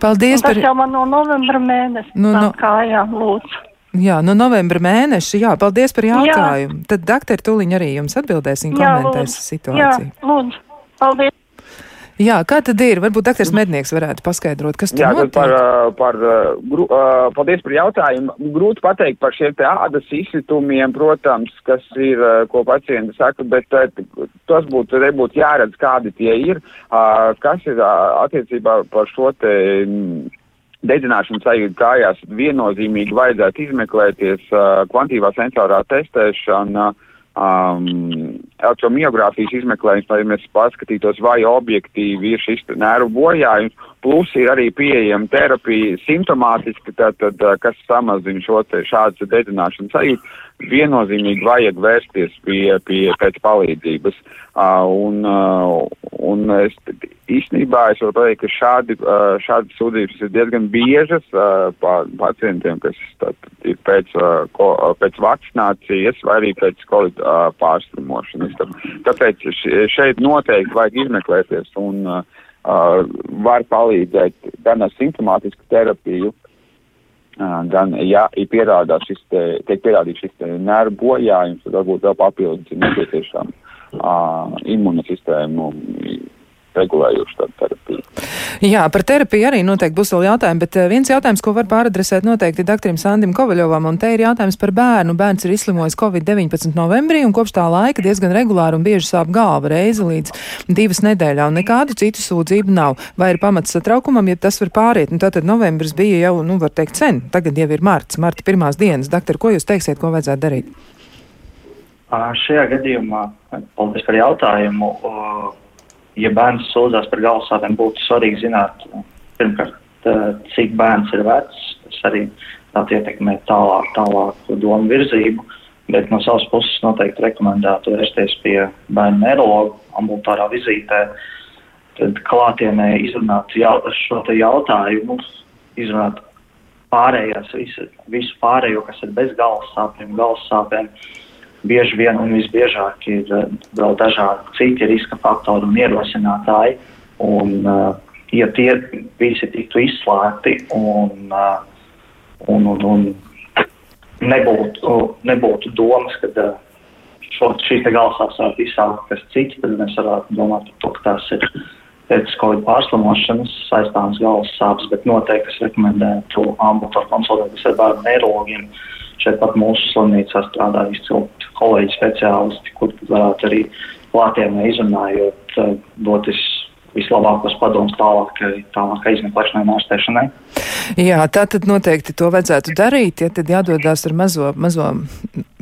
Paldies Un tas par... jau man no novembra mēneša Nu, no- kājā, lūdzu. Jā, no novembra mēneša. Jā, paldies par Jā. jautājumu. Tad doktori Tuliņ arī jums atbildēs, viņa Jā, komentēs lūdzu. situāciju. Jā, lūdzu. Paldies. Jā, kā tad ir? Varbūt doktors Mednieks varētu paskaidrot, kas tur Jā, notiek. par, uh, par, uh, gru, uh, paldies par jautājumu. Grūti pateikt par šiem te ādas izsitumiem, protams, kas ir, uh, ko pacienti saka, bet uh, tas būtu, te būtu jāredz, kādi tie ir, uh, kas ir uh, attiecībā par šo te dedzināšanas sajūtu kājās. Viennozīmīgi vajadzētu izmeklēties uh, kvantīvā sensorā testēšana. Um, elektromiogrāfijas izmeklējums, lai mēs paskatītos, vai objektīvi ir šis nervu bojājums, plus ir arī pieejama terapija simptomātiski, tad, tad, uh, kas samazina šo te šādu dedzināšanas sajūtu. Viennozīmīgi vajag vērsties pie, pie pēc palīdzības. Uh, un, uh, un es īstenībā es varu pateikt, ka šādi, uh, šādi sūdzības ir diezgan biežas uh, pa, pacientiem, kas tad, ir pēc, uh, ko, pēc vakcinācijas vai arī pēc covid uh, pārslimošanas. Tā- Tāpēc šeit noteikti vajag izmeklēties un uh, var palīdzēt gan ar simptomātisku terapiju, uh, gan, ja ir pierādās šis te, tiek pierādīts šis nervu bojājums, tad varbūt vēl papildus ir nepieciešama uh, imunosistēmu regulējuši tādu terapiju. Jā, par terapiju arī noteikti būs vēl jautājumi, bet eh, viens jautājums, ko var pāradresēt noteikti doktoram Sandim Kovaļovam, un te ir jautājums par bērnu. Bērns ir izslimojis Covid-19 novembrī, un kopš tā laika diezgan regulāri un bieži sāp galva reizi līdz divas nedēļā, un nekādu citu sūdzību nav. Vai ir pamats satraukumam, ja tas var pāriet? Nu, tātad novembris bija jau, nu, var teikt, sen, tagad jau ir marts, marta pirmās dienas. Doktor, ko jūs teiksiet, ko vajadzētu darīt? Šajā gadījumā, paldies par jautājumu, ja bērns sūdzās par galvasāpēm, būtu svarīgi zināt, pirmkārt, ā, cik bērns ir vecs, tas arī ietekmē tālāk, tālāku domu virzību, bet no savas puses noteikti rekomendētu vērsties pie bērnu neiroloģa ambulantārā vizītē, tad klātienē izrunāt jau, šo jautājumu, izrunāt pārējās, visu, visu pārējo, kas ir bez galvas sāpēm, galvas sāpēm. Bieži vien un visbiežāk ir uh, vēl dažādi citi riska faktori un ierosinātāji. Un, uh, ja tie visi tiktu izslēgti un, un, un, un nebūtu, nebūtu domas, ka šīs galvasāpes varētu izsaukt kas cits, tad mēs varētu domāt par to, ka tās ir pēc Covid pārslimošanas saistāmas galvas sāpes, bet noteikti es rekomendētu ambulatoru konsultēties ar bērnu neirologiem. Šeit pat mūsu slimnīcā strādā izcilti kolēģi speciālisti, kur varētu arī klātienē izrunājot, doties vislabākos padomus tālākai, tālākai izmeklēšanai un ārstēšanai. Jā, tā tad noteikti to vajadzētu darīt, ja tad jādodas ar mazo, mazo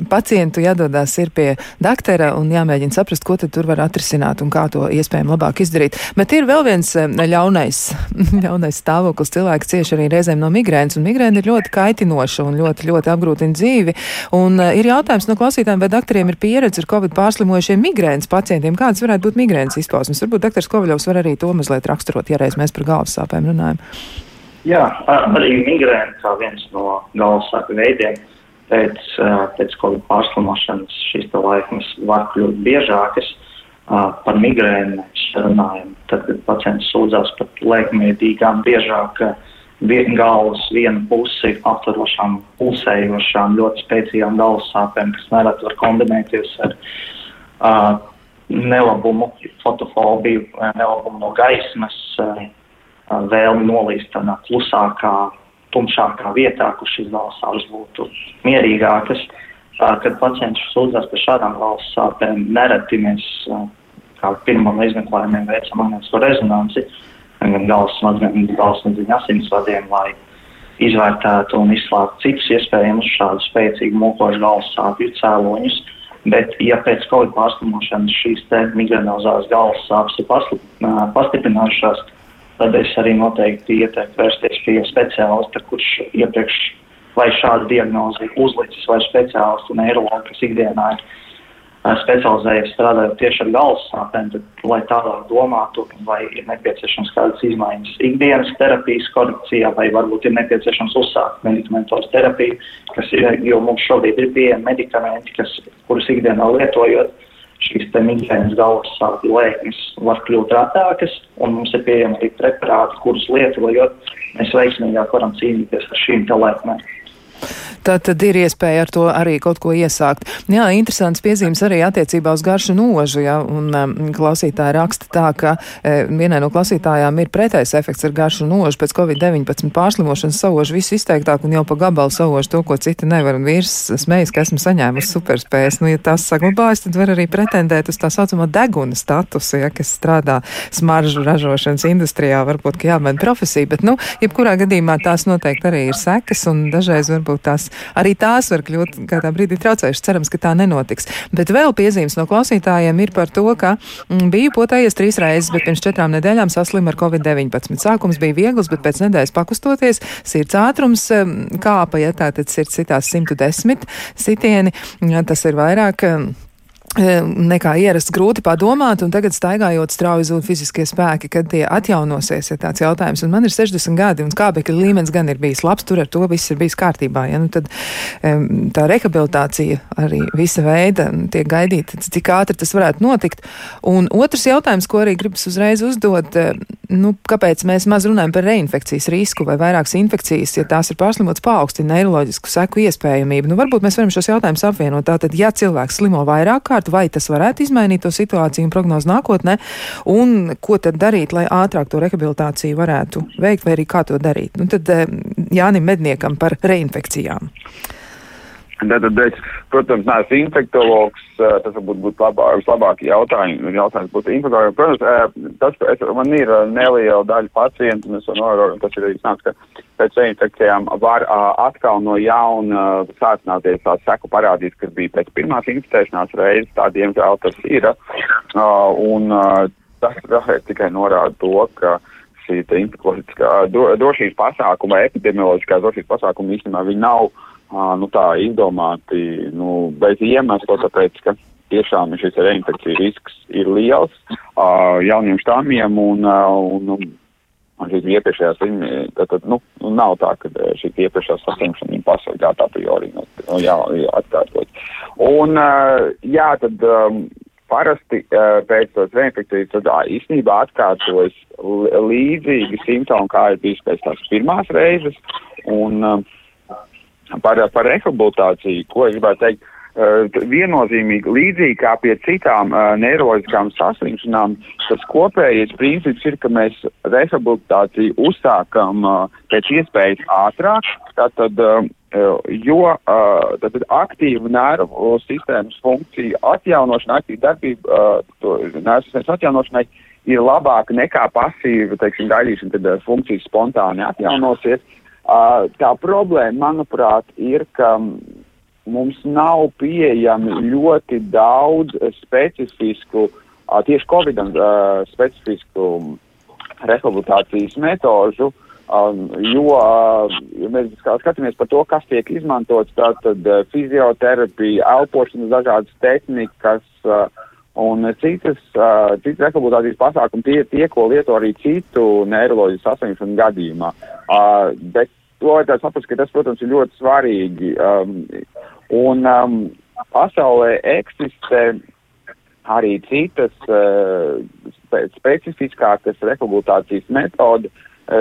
pacientu, jādodas ir pie doktora un jāmēģina saprast, ko tad tur var atrisināt un kā to iespējami labāk izdarīt. Bet ir vēl viens eh, ļaunais, <laughs> ļaunais stāvoklis. Cilvēki cieši arī reizēm no migrēnas, un migrēna ir ļoti kaitinoša un ļoti, ļoti apgrūtina dzīvi. Un uh, ir jautājums no klausītājiem, vai doktoriem ir pieredze ar covid pārslimojušiem migrēnas pacientiem. Kādas varētu būt migrēnas izpausmes? Varbūt doktors Kovaļovs var arī to mazliet raksturot, ja reiz mēs par galvas sāpēm runājam. Jā, arī migrēna kā viens no galvassāpju veidiem pēc, pēc Covid pārslimošanas šīs laikmes var kļūt biežākas. Par migrēnu mēs runājam, tad, kad pacients sūdzās par lēkmētīgām, biežāk galvas vienu pusi aptverošām, pulsējošām, ļoti spēcīgām galvas sāpēm, kas nereti var kombinēties ar uh, nelabumu, fotofobiju, nelabumu no gaismas. Uh, vēlmi nolīst tādā klusākā, tumšākā vietā, kur šīs valsts sāpes būtu mierīgākas. Kad pacients sūdzas par šādām valsts sāpēm, nereti mēs kā pirmam izmeklējumiem veicam magnētisko rezonanci, gan galvas smadzeņu, gan galvas smadzeņu asinsvadiem, lai izvērtētu un izslēgtu citus iespējamus šādu spēcīgu mokošu galvas sāpju cēloņus. Bet, ja pēc Covid pārslimošanas šīs migrenozās galvas sāpes ir pastiprinājušās, tad es arī noteikti ieteiktu vērsties pie speciālista, kurš iepriekš vai šādu diagnozi uzlicis, vai speciālistu neiroloģu, kas ikdienā ir specializējies strādājot tieši ar galvas sāpēm, tad, lai tālāk domātu, vai ir nepieciešams kādas izmaiņas ikdienas terapijas korekcijā, vai varbūt ir nepieciešams uzsākt medikamentos terapiju, kas ir, jo mums šobrīd ir pieejami medikamenti, kas, kurus ikdienā lietojot, šīs migrēnas galvas sāpju lēkmes var kļūt rētākas, un mums ir pieejami arī preparāti, kurus lietojot, mēs veiksmīgāk varam cīnīties ar šīm lēkmēm. Tā tad ir iespēja ar to arī kaut ko iesākt. Jā, interesants piezīmes arī attiecībā uz garšu nožu, ja, un um, klausītāji raksta tā, ka e, vienai no klausītājām ir pretējs efekts ar garšu nožu, pēc Covid-19 pārslimošanas saužu visu izteiktāk un jau pa gabalu saužu to, ko citi nevar, un vīrs smejas, ka esmu saņēmusi superspējas. Nu, ja tas saglabājas, tad var arī pretendēt uz tā saucamo deguna statusu, ja, kas strādā smaržu ražošanas industrijā, varbūt, ka jāmaina profesija, bet, nu, jebkurā gadījumā tās noteikti arī ir sekas, un dažreiz varbūt tās arī tās var kļūt kādā brīdī traucējušas. Cerams, ka tā nenotiks. Bet vēl piezīmes no klausītājiem ir par to, ka mm, biju potējies trīs reizes, bet pirms četrām nedēļām saslimu ar covid-19. Sākums bija viegls, bet pēc nedēļas pakustoties, sirds ātrums mm, kāpa, ja tā tad sirds citās 110 sitieni, tas ir vairāk nekā ierasts grūti padomāt, un tagad staigājot strauji zūd fiziskie spēki, kad tie atjaunosies, ir tāds jautājums. Un man ir 60 gadi, un skābekļa līmenis gan ir bijis labs, tur ar to viss ir bijis kārtībā. Ja? Nu, tad tā rehabilitācija arī visa veida tiek gaidīta, cik ātri tas varētu notikt. Un otrs jautājums, ko arī gribas uzreiz uzdot, nu, kāpēc mēs maz runājam par reinfekcijas risku vai vairākas infekcijas, ja tās ir pārslimotas paaugstina neiroloģisku seku iespējamību. Nu, varbūt mēs varam šos jautājumus apvienot. Tātad, ja cilvēks slimo vairāk kārt, pirmkārt, vai tas varētu izmainīt to situāciju un prognozu nākotnē, un ko tad darīt, lai ātrāk to rehabilitāciju varētu veikt, vai arī kā to darīt. Nu, tad eh, Jānim Medniekam par reinfekcijām. Tātad es, protams, neesmu infektologs, tas varbūt būtu labā, vislabāk jautājums, jautājums būtu infektologs. Protams, tas, es, man ir neliela daļa pacientu, un es to novēroju, tas ir arī snāks, ka pēc infekcijām var atkal no jauna sācināties tās seku parādības, kas bija pēc pirmās inficēšanās reizes, tā diemžēl tas ir. Un tas tikai norāda to, ka šī drošības pasākuma, epidemioloģiskā drošības pasākuma īstenībā viņi nav nu, tā izdomāti nu, bez iemesla, tāpēc, ka tiešām šis reinfekcija risks ir liels jauniem štāmiem un, un, un, un šīs iepriekšējās slimības, tad, nu, nav tā, ka šī iepriekšējā saslimšana ir pasargāta a priori, nu, jā, atkārtot. Un, jā, tad parasti pēc tos reinfekcijas tad īstenībā atkārtojas līdzīgi simptomi, kā ir bijis pēc tās pirmās reizes. Un uh, par, par rehabilitāciju, ko es gribētu teikt, uh, viennozīmīgi līdzīgi kā pie citām uh, neiroloģiskām saslimšanām, tas kopējais princips ir, ka mēs rehabilitāciju uzsākam uh, pēc iespējas ātrāk. Tātad, jo uh, tad aktīva nervu sistēmas funkcija atjaunošana, aktīva darbība nervu sistēmas atjaunošanai ir labāka nekā pasīva, teiksim, gaidīšana, kad funkcijas spontāni atjaunosies. Uh, tā problēma, manuprāt, ir, ka mums nav pieejami ļoti daudz specifisku, tieši Covid uh, specifisku rehabilitācijas metožu, jo, ja mēs skatāmies par to, kas tiek izmantots, tātad fizioterapija, elpošanas dažādas tehnikas un citas, uh, citas rehabilitācijas pasākumi, tie ir tie, ko lieto arī citu neiroloģiju saslimšanu gadījumā. Uh, bet to vajadzētu saprast, ka tas, protams, ir ļoti svarīgi. Un pasaulē eksistē arī citas uh, specifiskākas rehabilitācijas metodas,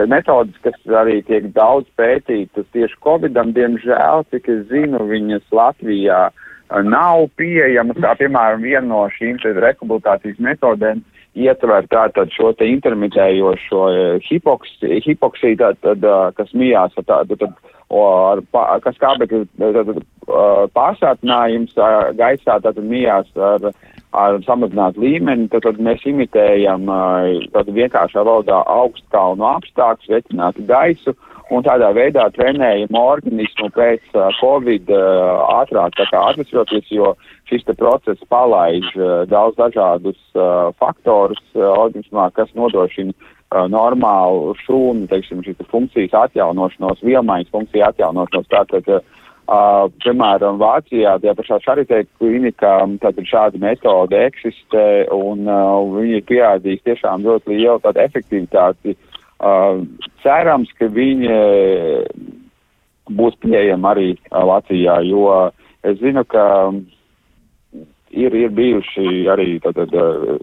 metodas, kas arī tiek daudz pētītas tieši Covidam, diemžēl, cik es zinu, viņas Latvijā eh, nav pieejamas. Tā, piemēram, viena no šīm rehabilitācijas metodēm ietver tātad šo te intermitējošo hipoksiju, hipoksiju tātad, kas mijās ar tādu, tad, ar, kas kābekļa pārsātinājums gaisā, tātad mijās ar ar samazinātu līmeni, tad, tad mēs imitējam tad vienkāršā valodā augstkalnu apstākļus, vetinātu gaisu un tādā veidā trenējam organismu pēc uh, Covid uh, ātrāk atvesļoties, jo šis process palaiž uh, daudz dažādus uh, faktorus uh, organismā, kas nodrošina uh, normālu šūnu, teiksim, šīs funkcijas atjaunošanos, vielmaiņas funkciju atjaunošanos. Tātad, uh, Uh, piemēram, Vācijā, tie pašā Šaritē klinikā, tātad šāda metode eksistē un uh, viņi ir pierādījis tiešām ļoti lielu tādu efektivitāti. Uh, cerams, ka viņi būs pieejami arī uh, Latvijā, jo es zinu, ka ir, ir bijuši arī tātad uh,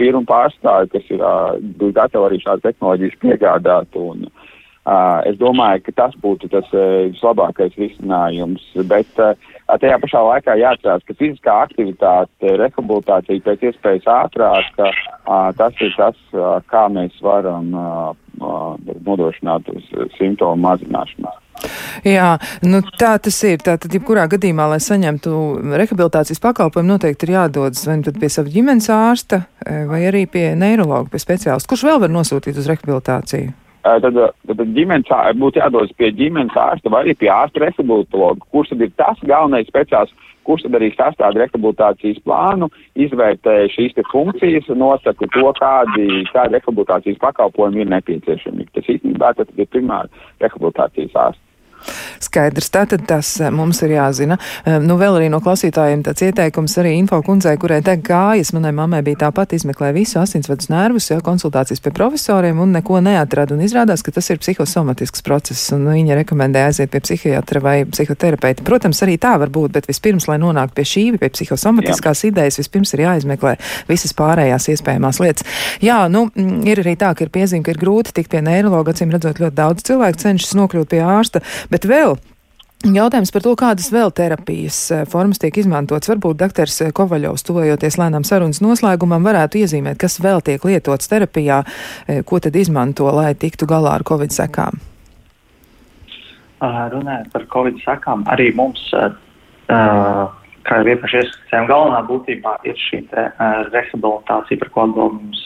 firmu pārstāvi, kas ir uh, gatavi arī šādu tehnoloģijas piegādāt un uh, Uh, es domāju, ka tas būtu tas uh, vislabākais risinājums, bet uh, tajā pašā laikā jāatcerās, ka fiziskā aktivitāte, rehabilitācija pēc iespējas ātrāk, uh, tas ir tas, uh, kā mēs varam nodrošināt simptomu mazināšanos. Jā, nu tā tas ir. Tātad, jebkurā gadījumā, lai saņemtu rehabilitācijas pakalpojumu, noteikti ir jādodas vai nu pie sava ģimenes ārsta, vai arī pie neirologa, pie speciālista. Kurš vēl var nosūtīt uz rehabilitāciju? Tad, tad ģimenes būtu jādodas pie ģimenes ārsta vai pie ārsta rehabilitologa, kurš tad ir tas galvenais speciālists, kurš tad arī sastāda rehabilitācijas plānu, izvērtē šīs te funkcijas, nosaka to, kādi, kādi rehabilitācijas pakalpojumi ir nepieciešami. Tas īstenībā tad ir primāri rehabilitācijas ārsts. Skaidrs, tātad tas eh, mums ir jāzina. Eh, nu, vēl arī no klausītājiem tāds ieteikums arī info kundzei, kurai deg kājas. Manai mammai bija tāpat izmeklē visu asinsvadus nervus, jau konsultācijas pie profesoriem un neko neatrada. Un izrādās, ka tas ir psihosomatisks process, un viņa rekomendē aiziet pie psihiatra vai psihoterapeita. Protams, arī tā var būt, bet vispirms, lai nonāktu pie šī, pie psihosomatiskās Jā. idejas, vispirms ir jāizmeklē visas pārējās iespējamās lietas. Jā, nu, ir arī tā, ka ir piezīme, ka ir grūti tikt pie neirologa, acīm redzot, ļoti daudz cilvēku cenšas nokļūt pie ārsta, Bet vēl Jautājums par to, kādas vēl terapijas eh, formas tiek izmantotas. Varbūt doktors eh, Kovaļovs, tuvojoties lēnām sarunas noslēgumam, varētu iezīmēt, kas vēl tiek lietots terapijā, eh, ko tad izmanto, lai tiktu galā ar covid sekām. Runājot par covid sekām, arī mums, kā jau iepriekš ieskicējām, galvenā būtībā ir šī rehabilitācija, par ko atbild mums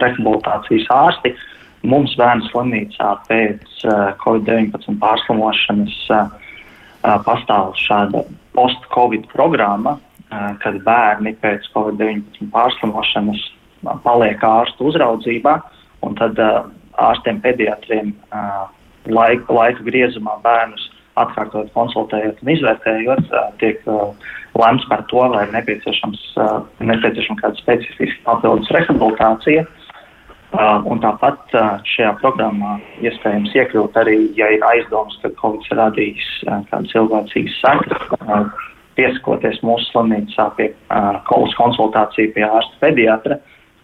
rehabilitācijas ārsti. Uh, Mums bērnu slimnīcā pēc uh, Covid-19 pārslimošanas uh, uh, pastāv šāda post-Covid programma, kad bērni pēc Covid-19 pārslimošanas paliek ārstu uzraudzībā, un tad ārstiem pediatriem laika, laika griezumā bērnus atkārtot konsultējot un izvērtējot, tiek lemts par to, vai uh, nepieciešama kāda specifiska papildus rehabilitācija. Un tāpat šajā programmā iespējams iekļūt arī, ja ir aizdoms, ka Covid ir radījis kādu cilvēcīgu seku, uh, piesakoties mūsu slimnīcā pie uh, konsultāciju pie ārsta pediatra,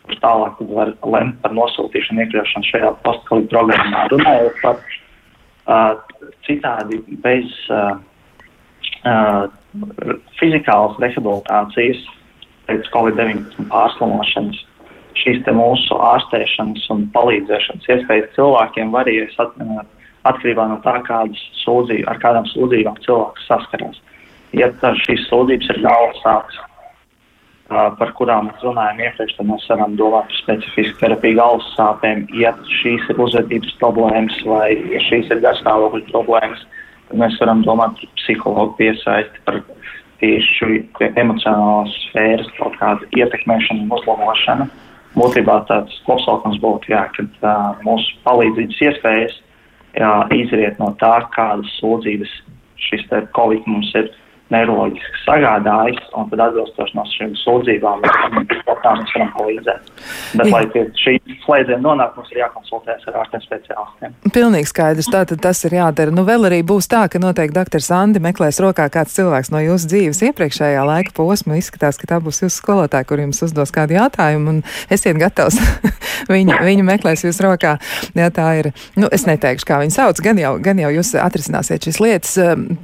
kurš tālāk var lemt par nosūtīšanu iekļaušanu šajā postkolīdu programmā. Runājot par citādi bez fizikālas rehabilitācijas pēc Covid-19 pārslimošanas. Šīs mūsu ārstēšanas un palīdzēšanas iespējas cilvēkiem varējas at, atkarībā no tā, kādas sūdzība, ar kādām sūdzībām cilvēks saskarās. Ja šīs sūdzības ir galvas sāpes, par kurām mēs runājam iepriekš, tad mēs varam domāt par specifisku terapiju galvas sāpēm. Ja šīs ir uzvedības problēmas vai ja šīs ir garstāvokļa problēmas, tad mēs varam domāt par psihologu piesaisti, par tieši emocionālās sfēras kaut kādu ietekmēšanu un uzlabošanu. Būtībā tāds kopsaukums būtu, jā, ka uh, mūsu palīdzības iespējas jā, izriet no tā, kādas sūdzības šis Covid mums ir neiroloģiski sagādājis, un tad atbilstoši no šīm sūdzībām mēs varam palīdzēt. Bet, lai pie šī slēdziena nonāk, mums ir jākonsultējas ar ārstiem speciālistiem. Pilnīgi skaidrs, tātad tas ir jādara. Nu, vēl arī būs tā, ka noteikti doktors Andi meklēs rokā kāds cilvēks no jūsu dzīves iepriekšējā laika posma. Izskatās, ka tā būs jūsu skolotāja, kur jums uzdos kādu jautājumu, un esiet gatavs. <laughs> viņa, viņa meklēs jūs rokā. Jā, tā ir. Nu, es neteikšu, kā viņu sauc, gan jau, gan jau jūs atrisināsiet šīs lietas,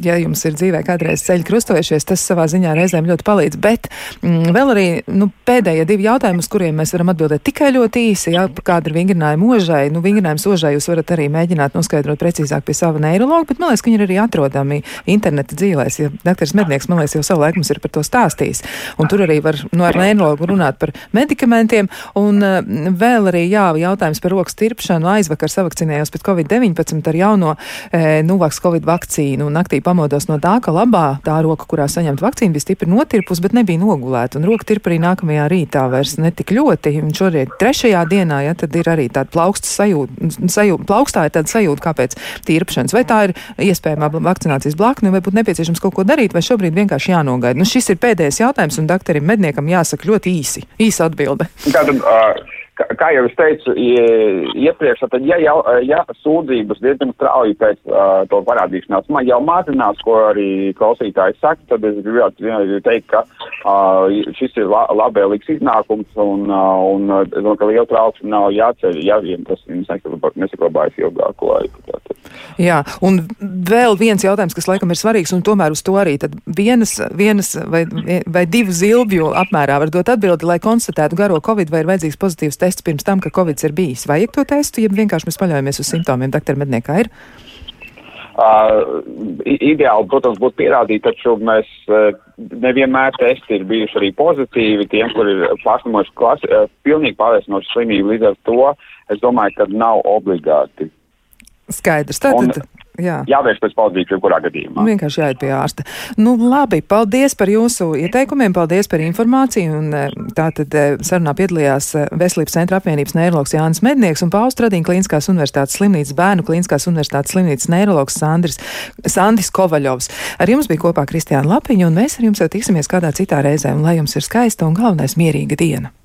ja jums ir dzīvē kādreiz ceļu krustojušies, tas savā ziņā reizēm ļoti palīdz. Bet mm, vēl arī nu, pēdējie divi jautājumi, uz kuriem mēs varam atbildēt tikai ļoti īsi. Ja, kāda ir vingrinājuma ožai? Nu, vingrinājums ožai jūs varat arī mēģināt noskaidrot precīzāk pie sava neirologa, bet man liekas, ka viņi ir arī atrodami interneta dzīvēs. Ja doktors Mednieks, man liekas, jau savu laiku mums ir par to stāstījis. Un tur arī var nu, ar neirologu runāt par medikamentiem. Un uh, vēl arī jā, jautājums par rokas tirpšanu. Aizvakar savakcinējos pret Covid-19 ar jauno e, Nuvaks Covid vakcīnu. Naktī pamodos no tā, ka labā tā roka, kurā saņemt vakcīnu, bija stipri notirpus, bet nebija nogulēta. Un roka tirpa arī nākamajā rītā vairs netik ļoti. Un šorīt trešajā dienā, ja tad ir arī tāda plauksta sajūta, sajūta plaukstā ir tāda sajūta, kāpēc tīrpšanas. Vai tā ir iespējama vakcinācijas blakne, vai būtu nepieciešams kaut ko darīt, vai šobrīd vienkārši jānogaida? Nu, šis ir pēdējais jautājums, un doktoram Medniekam jāsaka ļoti īsi, īsa atbilde. Tātad, uh kā jau es teicu iepriekš, tad, ja, jau, ja sūdzības diezgan strauji pēc uh, to parādīšanās man jau mazinās, ko arī klausītājs saka, tad es gribētu teikt, ka uh, šis ir la labēlīgs iznākums un, uh, un domāju, ka liela trauksme nav jāceļ, ja vien tas nesaklabājas ilgāku laiku. Tātad. Jā, un vēl viens jautājums, kas laikam ir svarīgs, un tomēr uz to arī tad vienas, vienas vai, vai divu zilbju apmērā var dot atbildi, lai konstatētu garo Covid vai ir vajadzīgs pozitīvs tests tests pirms tam, ka Covid ir bijis? Vajag to testu, ja vienkārši mēs paļaujamies uz simptomiem, doktor Medniekā ir? Uh, ideāli, protams, būtu pierādīt, taču mēs uh, nevienmēr testi ir bijuši arī pozitīvi tiem, kur ir pārslimojuši klasi, uh, pilnīgi pārliecinoši slimību. Līdz ar to es domāju, ka nav obligāti. Skaidrs. Tātad, Un, Jā. Jāvērš pēc palīdzības, jebkurā gadījumā. Vienkārši jāiet pie ārsta. Nu, labi, paldies par jūsu ieteikumiem, paldies par informāciju. Un, e, tātad e, sarunā piedalījās e, Veselības centra apvienības neiroloģis Jānis Mednieks un Pauls Stradīna Kliniskās universitātes slimnīcas bērnu Kliniskās universitātes slimnīcas neiroloģis Sandris, Sandis Kovaļovs. Ar jums bija kopā Kristiāna Lapiņa, un mēs ar jums jau tiksimies kādā citā reizē. Un lai jums ir skaista un galvenais mierīga diena!